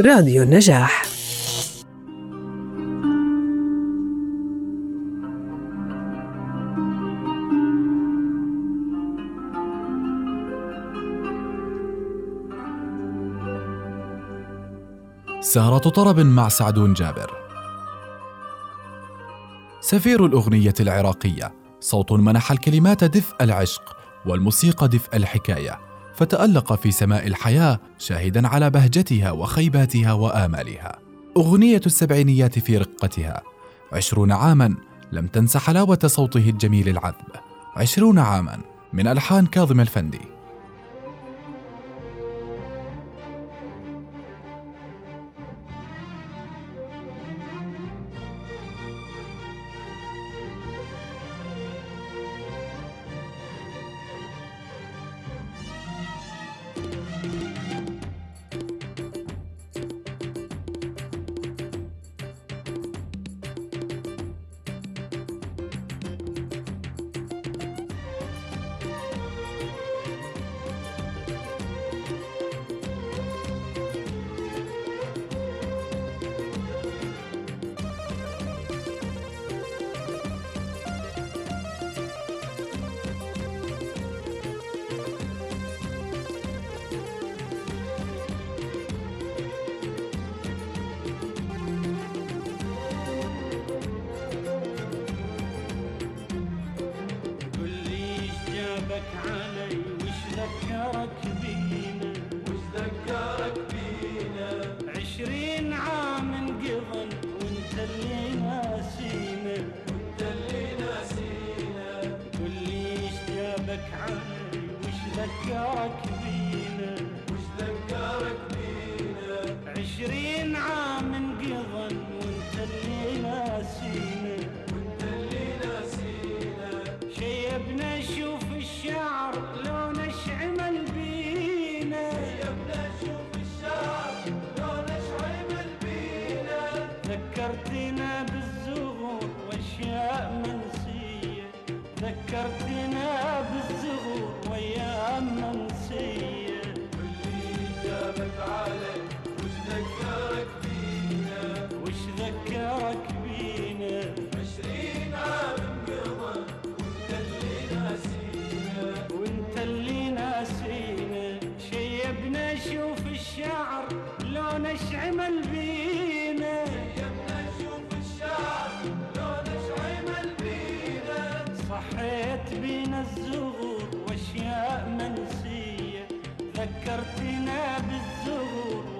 راديو النجاح. سهرة طرب مع سعدون جابر. سفير الأغنية العراقية. صوت منح الكلمات دفء العشق والموسيقى دفء الحكاية. فتألق في سماء الحياة شاهدا على بهجتها وخيباتها وآمالها. أغنية السبعينيات في رقتها. عشرون عاما لم تنس حلاوة صوته الجميل العذب. عشرون عاما من ألحان كاظم الفندي. علينا بالزهور.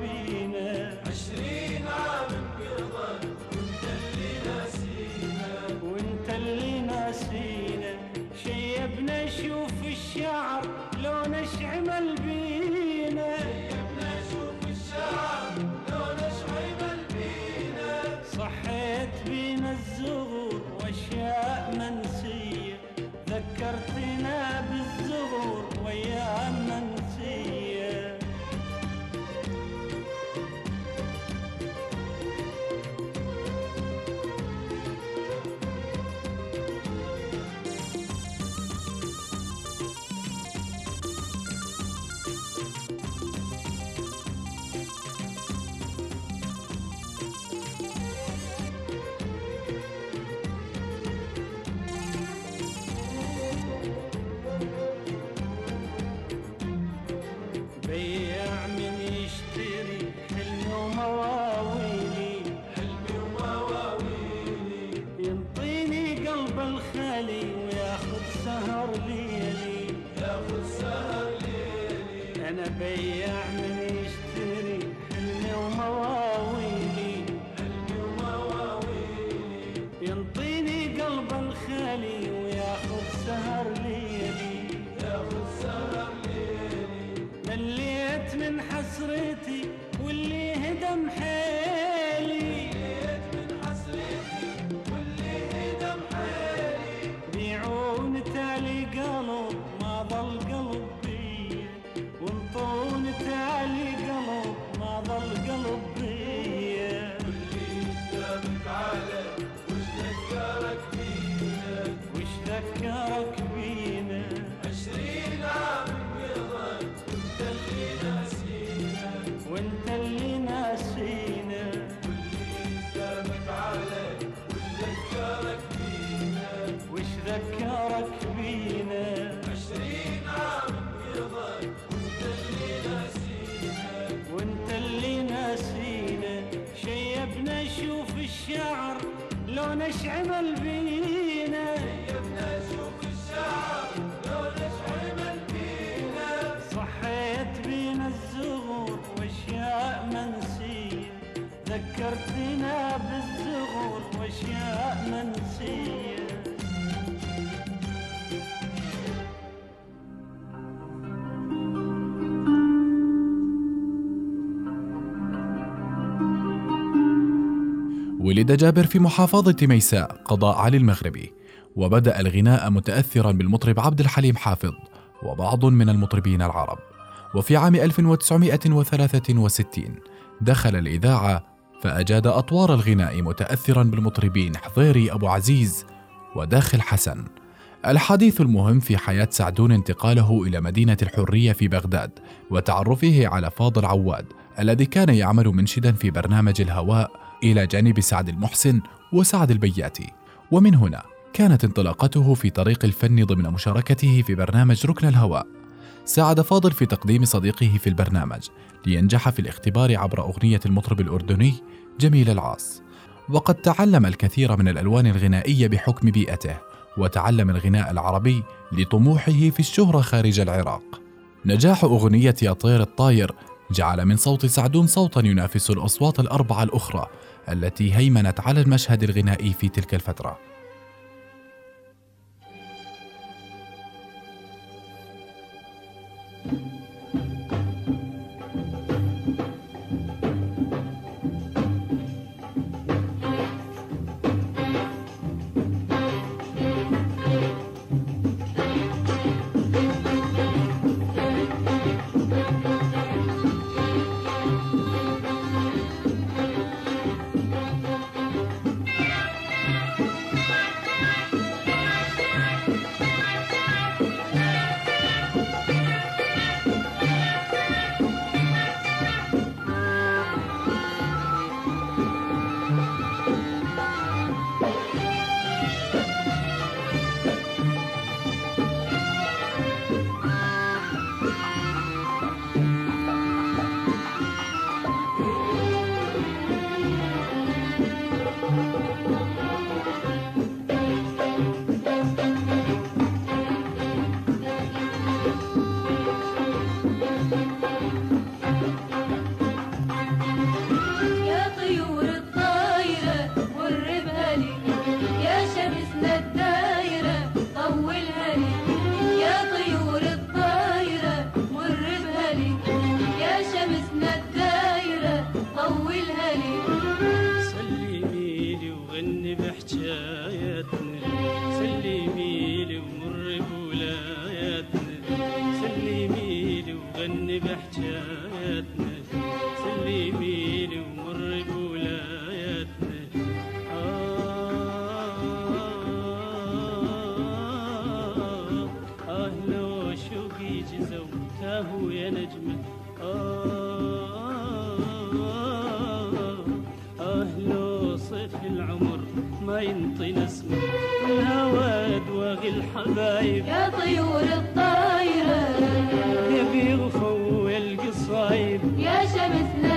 be. واللي هدم حياتي ولد جابر في محافظة ميساء قضاء علي المغربي وبدأ الغناء متأثرا بالمطرب عبد الحليم حافظ وبعض من المطربين العرب. وفي عام 1963 دخل الإذاعة فأجاد أطوار الغناء متأثرا بالمطربين حضيري أبو عزيز وداخل حسن. الحديث المهم في حياة سعدون انتقاله إلى مدينة الحرية في بغداد وتعرفه على فاضل عواد الذي كان يعمل منشدا في برنامج الهواء إلى جانب سعد المحسن وسعد البياتي ومن هنا كانت انطلاقته في طريق الفن ضمن مشاركته في برنامج ركن الهواء. ساعد فاضل في تقديم صديقه في البرنامج لينجح في الاختبار عبر أغنية المطرب الأردني جميل العاص. وقد تعلم الكثير من الألوان الغنائية بحكم بيئته وتعلم الغناء العربي لطموحه في الشهرة خارج العراق. نجاح أغنية يا طير الطاير جعل من صوت سعدون صوتا ينافس الأصوات الأربعة الأخرى التي هيمنت على المشهد الغنائي في تلك الفترة. الغيب. يا شمس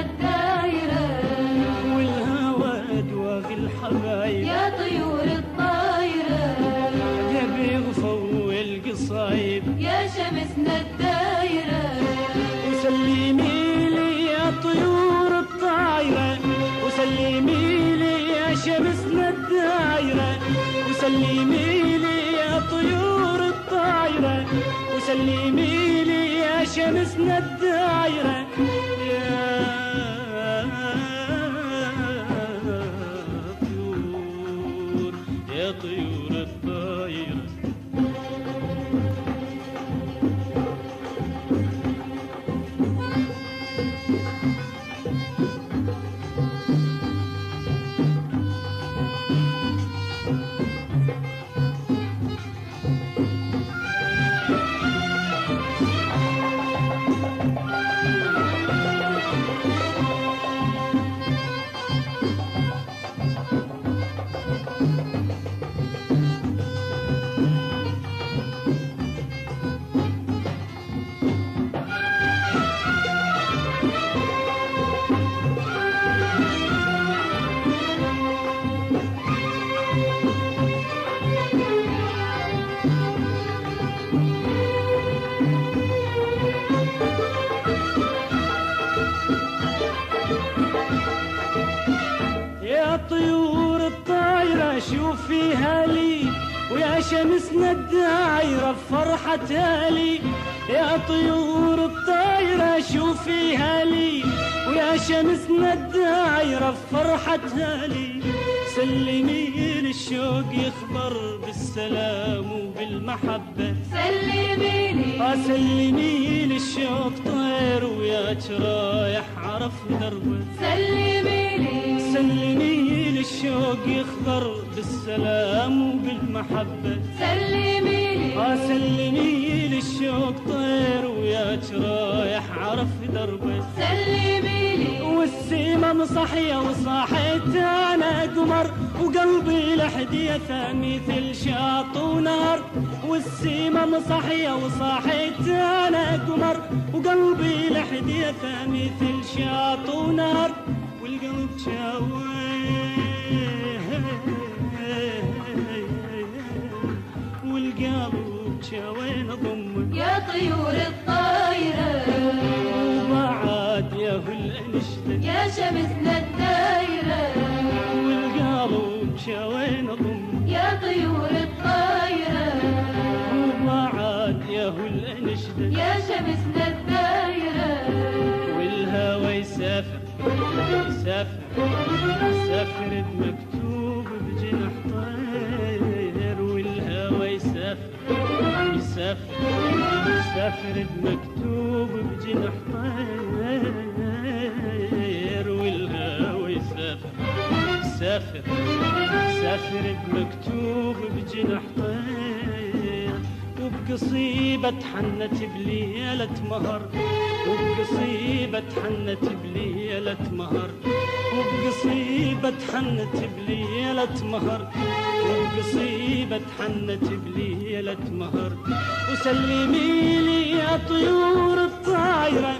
الطايرة شوفيها لي ويا شمسنا الدايرة فرحتها لي يا طيور الطايرة شوفيها لي ويا شمسنا الدايرة فرحتها لي سلمي للشوق يخبر بالسلام وبالمحبة. سلمي لي. سلمي للشوق طير وياك رايح عرف دربة. سلمي لي. سلمي للشوق يخبر بالسلام وبالمحبة. سلمي لي. سلمي للشوق طير وياك رايح عرف دربة. سلمي لي. والسيمة مصحية وصاحيت أنا قمر وقلبي لحديثة مثل شاط ونار. والسيمة مصحية وصاحيت أنا قمر وقلبي لحديثة مثل شاط ونار. والقلب شاوي والقلب شاوين ضمك يا طيور الطايرة. وبعد يا هو الأنشدة يا شمسنا الدايرة. والقلب شاوين ضم يا طيور الطايرة. وبعد يا هو الأنشدة يا شمسنا الدايرة. والهوى يسافر يسافر يسافر بمكتوب يسافر بمكتوب بجناح طير والهوى يسافر يسافر يسافر بمكتوب بجناح طير. وبقصيبة حنت بليلة مهر. وبقصيبة حنت بليلة مهر. وبقصيبة حنت بليلة مهر. وبقصيبة حنت بليلة مهر. وسلمي لي يا طيور الطايرة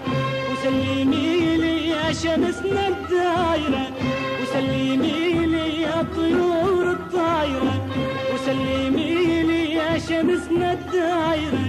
وسلمي لي يا شمسنا الدايرة وسلمي لي يا طيور الطايرة وسلمي لي يا شمسنا الدايرة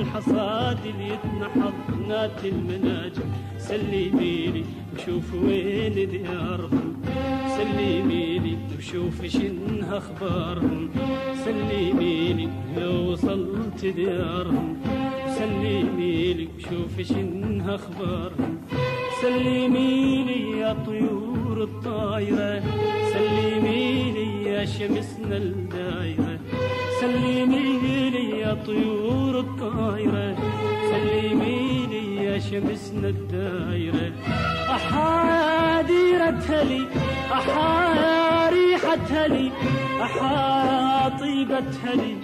الحصاد اللي يتنحض بنات المناجم سلميلي وشوف وين ديارهم. سلميلي وشوف شنها أخبارهم. سلميلي لو وصلت ديارهم. سلميلي وشوف شنها أخبارهم. سلميلي يا طيور الطايرة. سلميلي يا شمسنا الدايرة سلميلي يا طيور الطايرة سلميلي يا شمسنا الدايرة. أحا هلي أحايا ريحة هلي أحايا طيبة هلي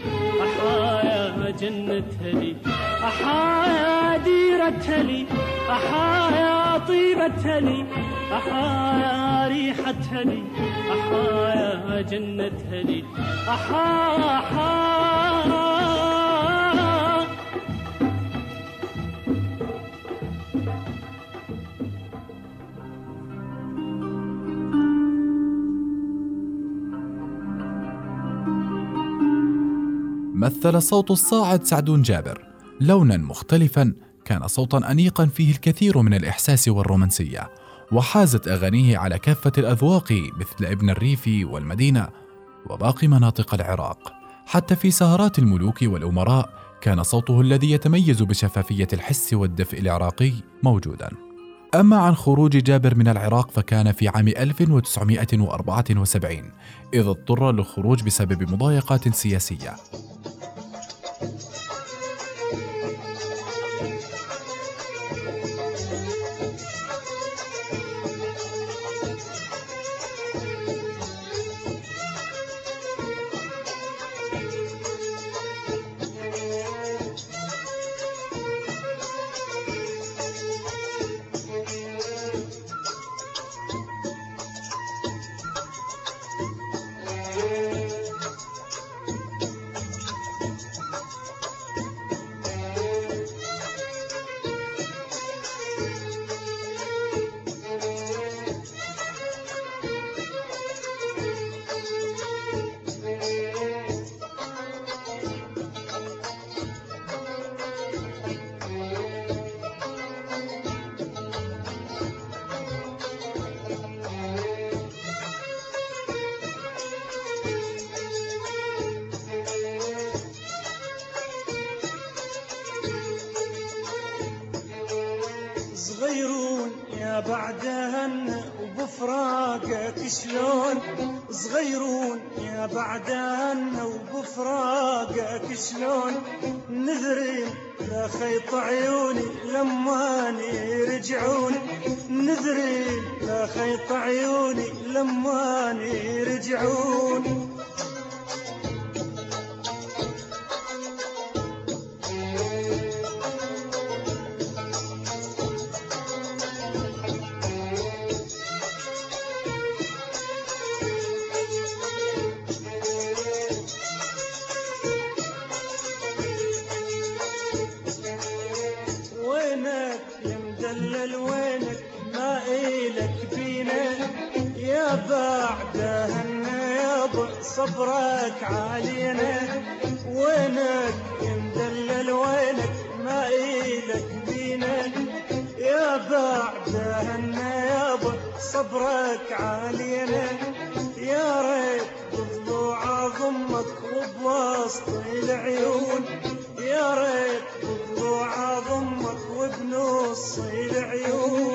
أحايا جنة هلي أحايا ديرة هلي أحايا هلي أحايا ريحة هلي أحايا جنة هلي أحايا أحايا مثل صوت الصاعد سعدون جابر. لونا مختلفا كان صوتا انيقا فيه الكثير من الإحساس والرومانسية. وحازت أغانيه على كافة الأذواق مثل ابن الريف والمدينة وباقي مناطق العراق. حتى في سهرات الملوك والأمراء كان صوته الذي يتميز بشفافية الحس والدفء العراقي موجودا. أما عن خروج جابر من العراق فكان في عام 1974 إذ اضطر للخروج بسبب مضايقات سياسية. نذرين لا خيط عيوني لما يرجعون نذرين لا خيط عيوني لما يرجعون صبرك علينا وينك مدلل وينك ما إلك بينا. يا بعدهن يابا صبرك علينا يا ريت بضلوع ضمك وبوسط العيون. يا ريت بضلوع ضمك وبنص العيون.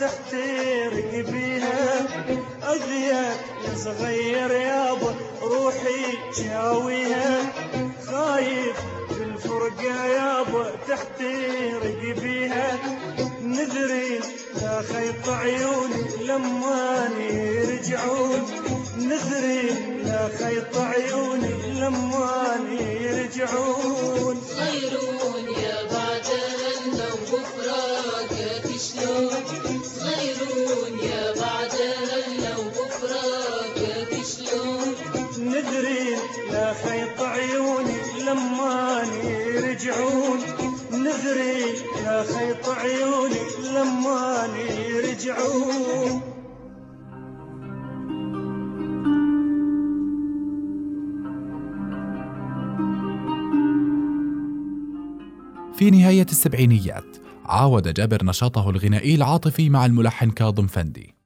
تحترق بيها. أذية يا صغير يابا روحي تشاويها خايف بالفرقة يابا تحترق بيها. نذري لا خيط عيوني لما يرجعون. نذري لا خيط عيوني لما يرجعون. يرجعون نذري يا خيط عيوني لما يرجعون. في نهاية السبعينيات عاود جابر نشاطه الغنائي العاطفي مع الملحن كاظم فندي.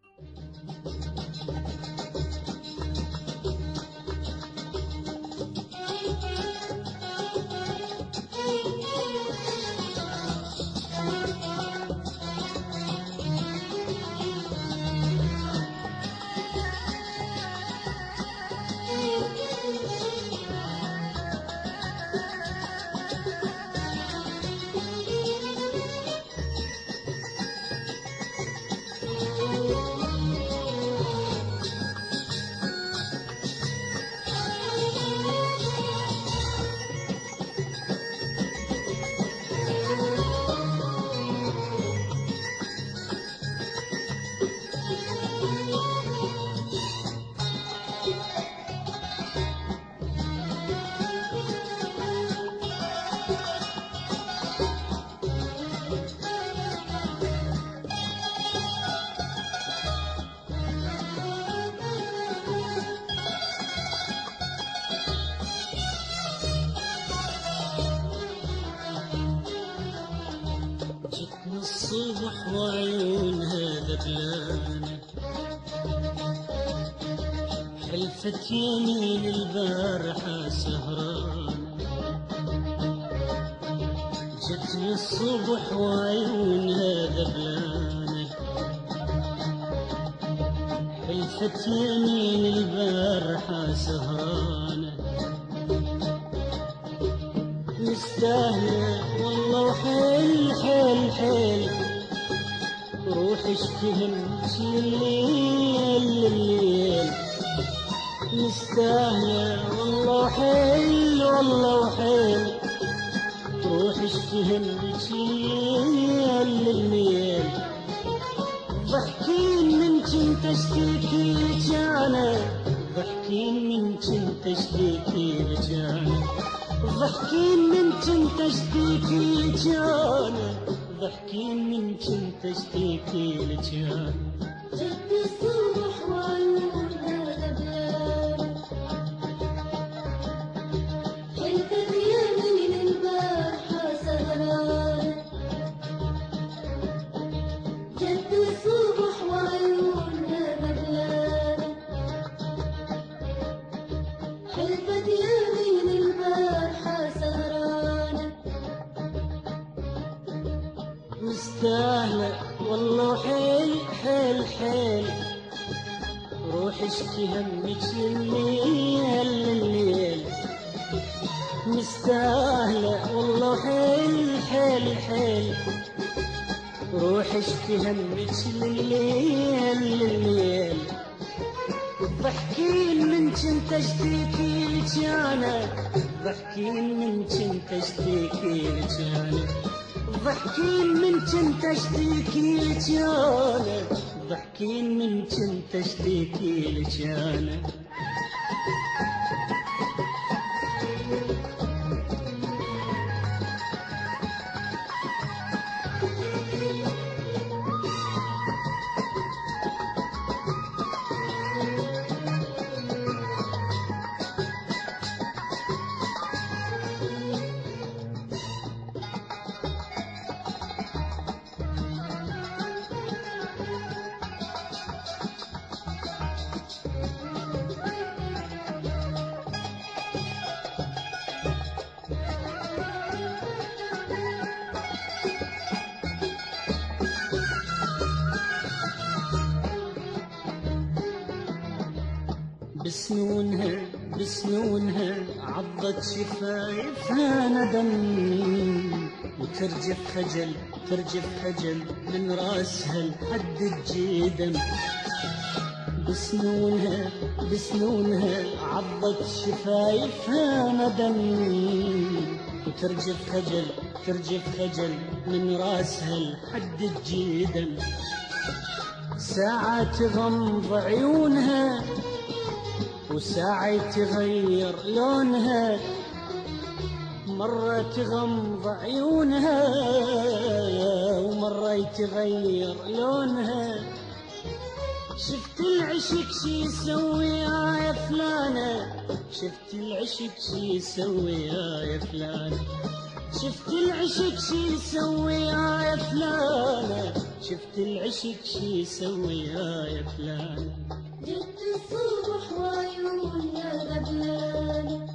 تنتج فيكي رجال من كنت فيكي رجال. ضحكي من تنتج فيكي رجال. بسنونها عضت شفايفها ندم وترجف خجل ترجف خجل من راسها لحد الجدم بسنونها بسنونها عضت شفايفها ندم وترجف خجل ترجف خجل من راسها لحد الجدم ساعة تغمض عيونها وساعة تغير لونها مرة تغمض عيونها ومرة يتغير لونها. شفت العشق شي يسوي يا فلانة شفت العشق شي يسوي يا فلانة. شفت العشق شي يسوي يا فلانة شفت العشق شي يسوي يا فلانة. جت الصبح وعيونها غبلانة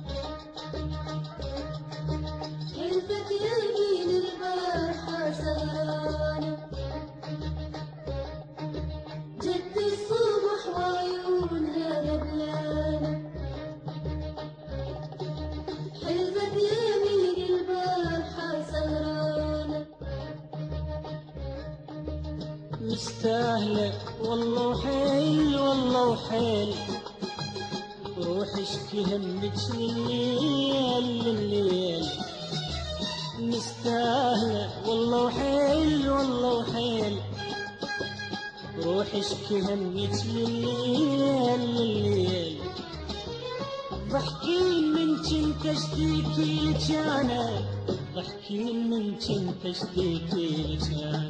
اشكي همك لليل لليل ضحكين من كنت اشتكي لك أنا ضحكين من كنت اشتكي لك أنا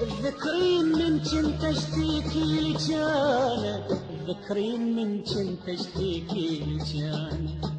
تذكرين من كنت اشتكي لك أنا تذكرين من كنت اشتكي لك أنا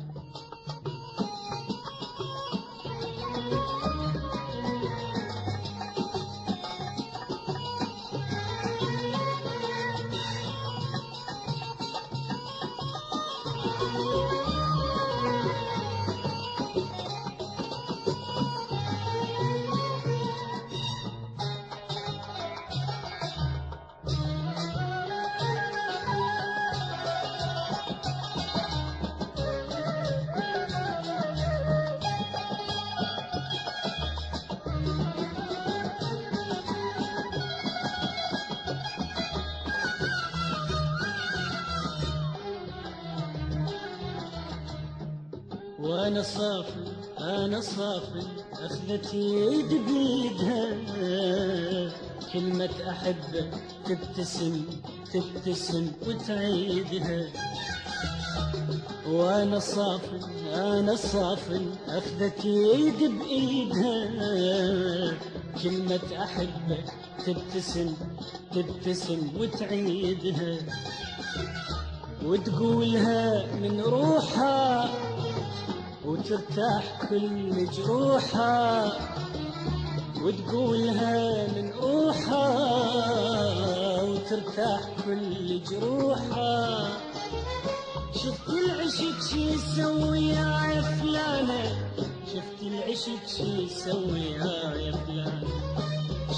وأنا صافي أنا صافي. اخذت يد بيدها كلمة احبك تبتسم تبتسم وتعيدها. وأنا صافي أنا صافي. اخذت يد بإيدها. كلمة احبك تبتسم تبتسم وتعيدها. وتقولها من روحها وترتاح كل جروحها وتقولها من روحها وترتاح كل جروحها شفت العشق شي يسوي يا فلانة؟ شفت العشق شي يسوي يا فلانة؟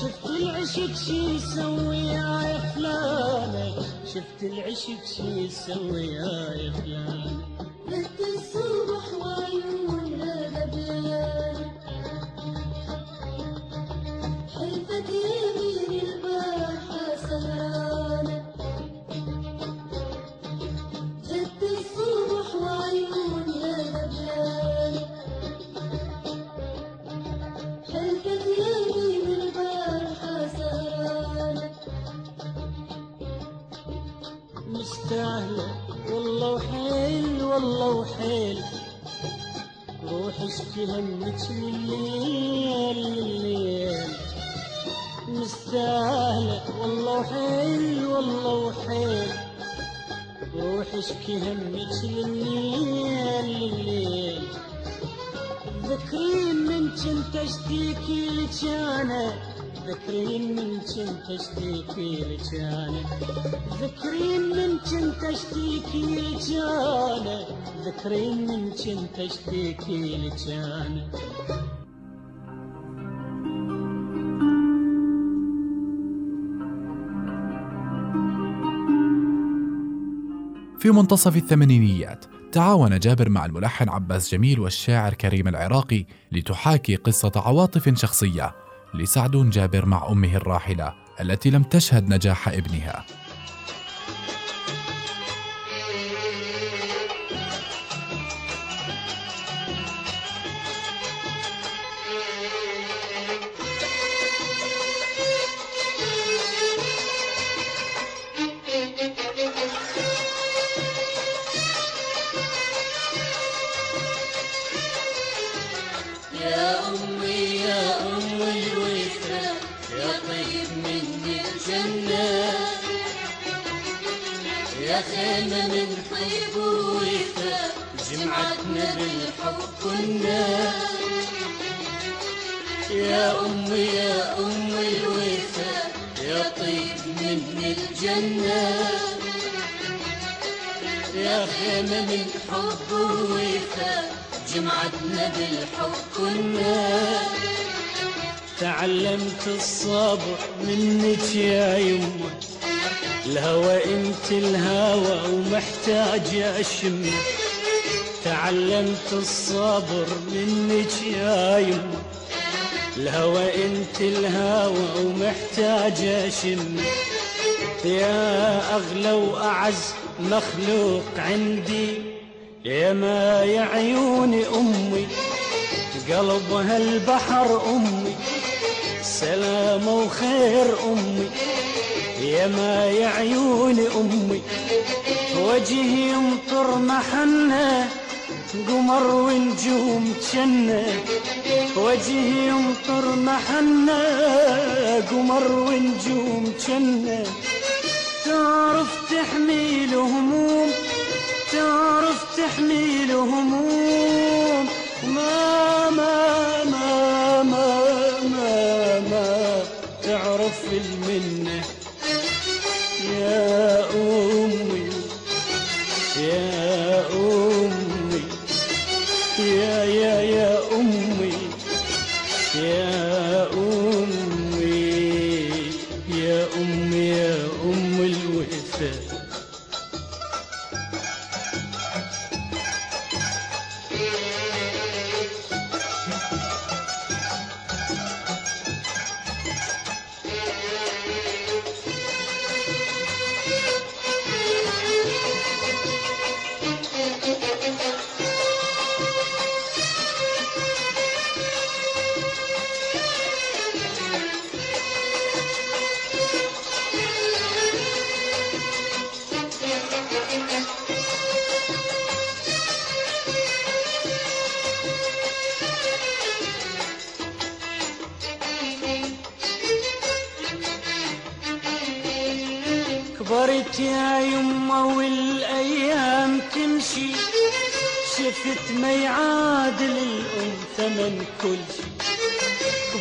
شفت العشق شي يسوي يا فلانة؟ شفت العشق شي يسوي يا فلانة؟ بنت الصبح أنا في منتصف الثمانينيات تعاون جابر مع الملحن عباس جميل والشاعر كريم العراقي لتحاكي قصة عواطف شخصية لسعد جابر مع أمه الراحلة التي لم تشهد نجاح ابنها. واعز مخلوق عندي. يا ما يا عيون أمي قلبها البحر أمي. سلامة وخير أمي. يا ما يا عيون أمي وجهي يمطر محنة قمر ونجوم جنة وجهي يمطر محنة قمر ونجوم جنة تعرف تحميل هموم تعرف تحميل هموم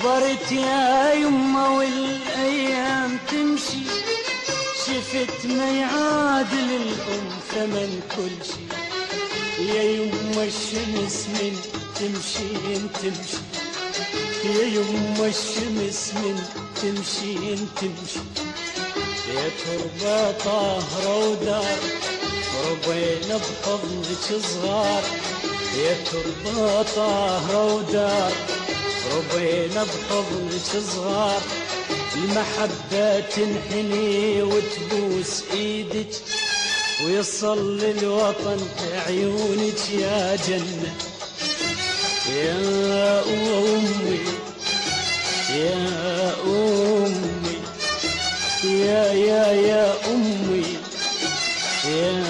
كبرت يا يما والأيام تمشي. شفت ما يعادل الأم ثمن كل شي. يا يما الشمس من تمشي تمشي. يا يما الشمس من تمشي تمشي. يا تربة طاهرة ودار ربينا بحضنك صغار. يا تربة طاهرة ودار ربينا بحضنك صغار المحبة تنحني وتبوس إيدك ويصل الوطن عيونك يا جنة. يا أمي يا أمي يا يا يا أمي يا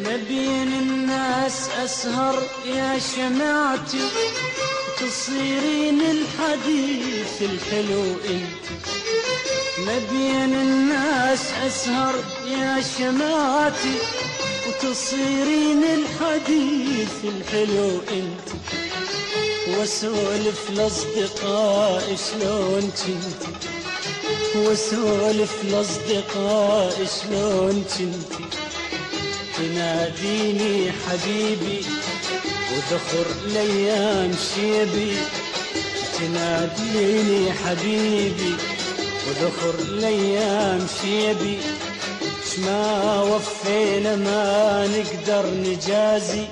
نبين الناس أسهر يا شمعتي تصيرين الحديث الحلو إنت. نبين الناس أسهر يا شمعتي وتصيرين الحديث الحلو انت واسولف لأصدقائي شلون كنتي واسولف لأصدقائي شلون كنتي تناديني حبيبي وذخر الأيام شيبي تناديني حبيبي وذخر الأيام شيبي. شما وفينا ما نقدر نجازي.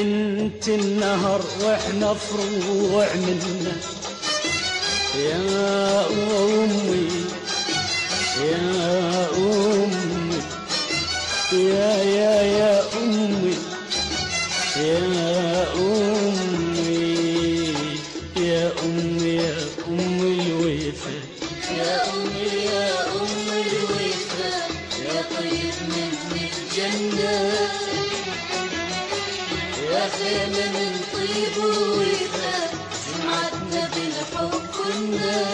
انت النهر وإحنا فروع منا. يا أمي يا أمي يا يا خيمة من طيب ووفا جمعتنا بالحب كنا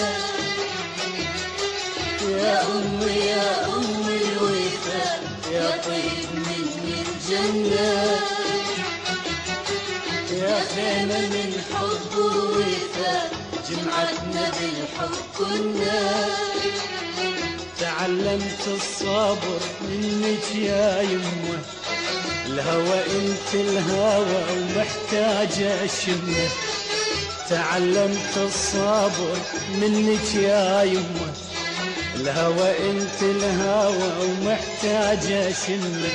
يا أمي يا أم الوفا يا طيب من الجنة يا خيمة من حب ووفا جمعتنا بالحب كنا تعلمت الصبر منك يا يمه الهوى انت الهوى ومحتاجة شمة. تعلمت الصبر منك يا يمة. الهوى انت الهوى ومحتاجة شمة.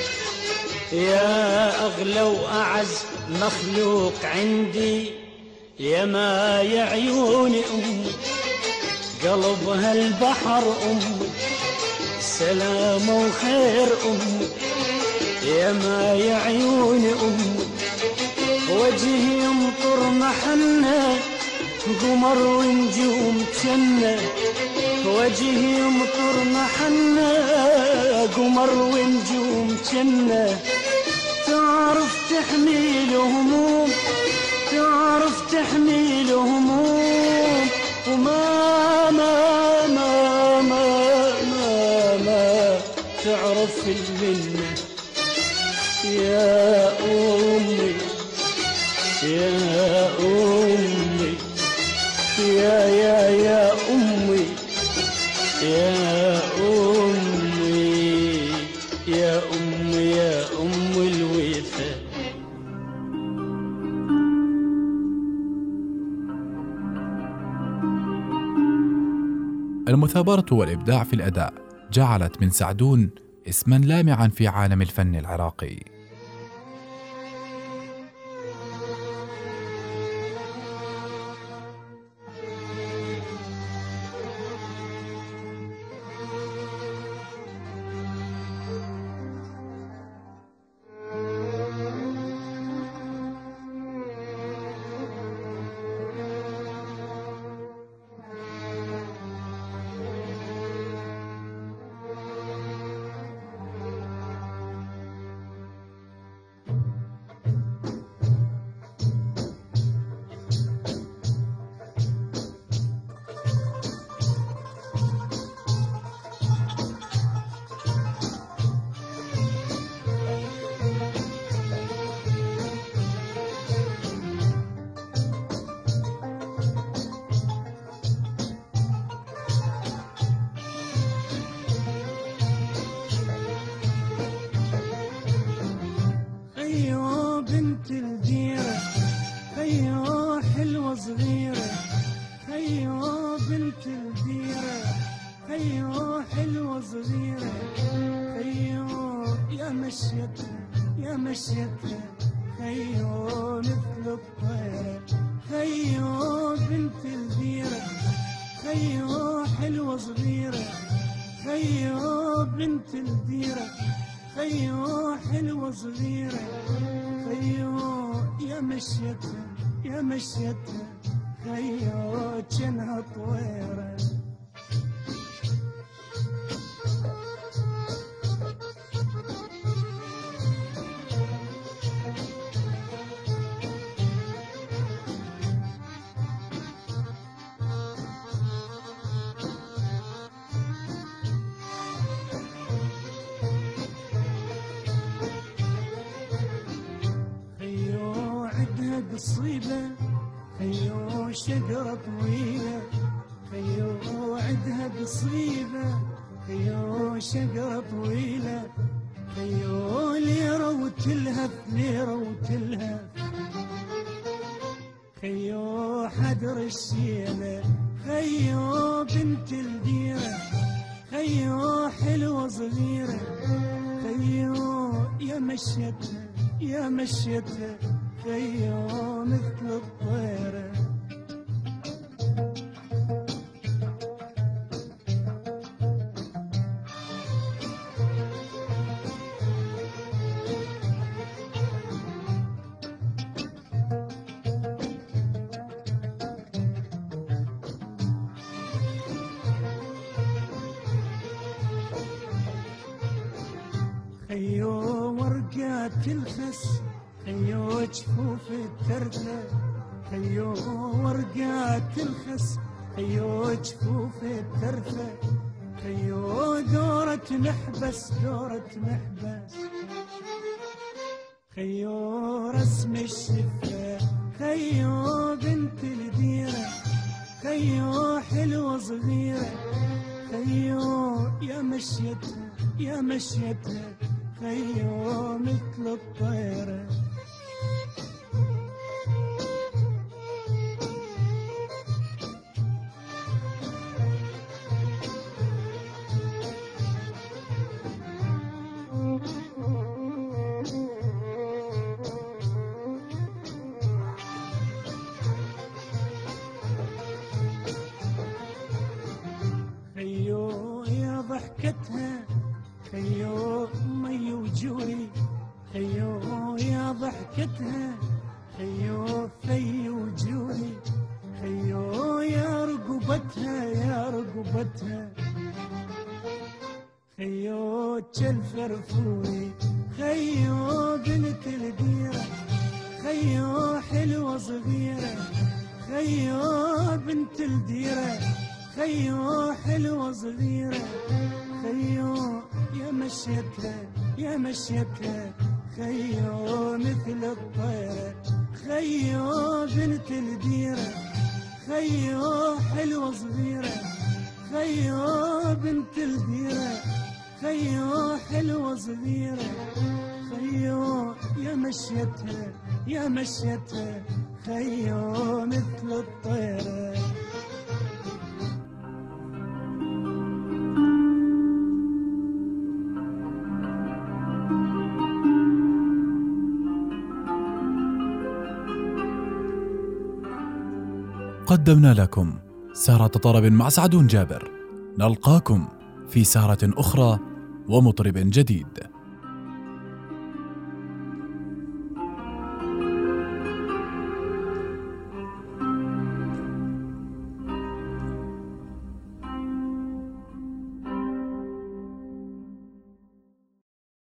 يا أغلى وأعز مخلوق عندي يا ما يا عيوني أمي. قلبها البحر أمي سلام وخير أمي. يا ما يا عيوني امي وجهي يمطر محنة قمر ونجوم جنة وجهي يمطر محنة قمر ونجوم جنة تعرف تحميل هموم تعرف تحميل هموم وما ما ما يا أمي يا أمي يا يا يا أمي يا أمي يا أمي يا أم المثابرة والإبداع في الأداء جعلت من سعدون اسما لامعا في عالم الفن العراقي. خيو بنت الجيرة خيو حلوة صغيرة خيو بنت الجيرة خيو حلوة صغيرة خيو يا مشيتها يا مشيتها خيو مثل الطير خيو بنت الجيرة خيو حلوة صغيرة خيو بنت الديرة خيو حلوة صغيرة خيو يا مشيتها يا مشيتها خيو جنها طويره خيو شجرة طويلة خيو ليرة وتلهف ليرة وتلهف خيو حدر الشيلة خيو بنت الديرة خيو حلوة صغيرة خيو يا مشيتها يا مشيتها خيو مثل الطيرة. يا خيو يا ضحكتها خيو في وجوي خيو يا رقبتها يا رقبتها. خيو الفرفوري خيو بنت الديرة خيو حلوة صغيرة خيو بنت الديرة خيو حلوة صغيرة. خيو يا مشيتها يا مشيتها. خيو مثل الطيرة خيو بنت الديرة خيو حلوة صغيرة خيو بنت الديرة خيو حلوة صغيرة. خيو يا مشيتها يا مشيتها خيو مثل الطيرة قدمنا لكم سارة طرب مع سعدون جابر. نلقاكم في سارة أخرى ومطرب جديد.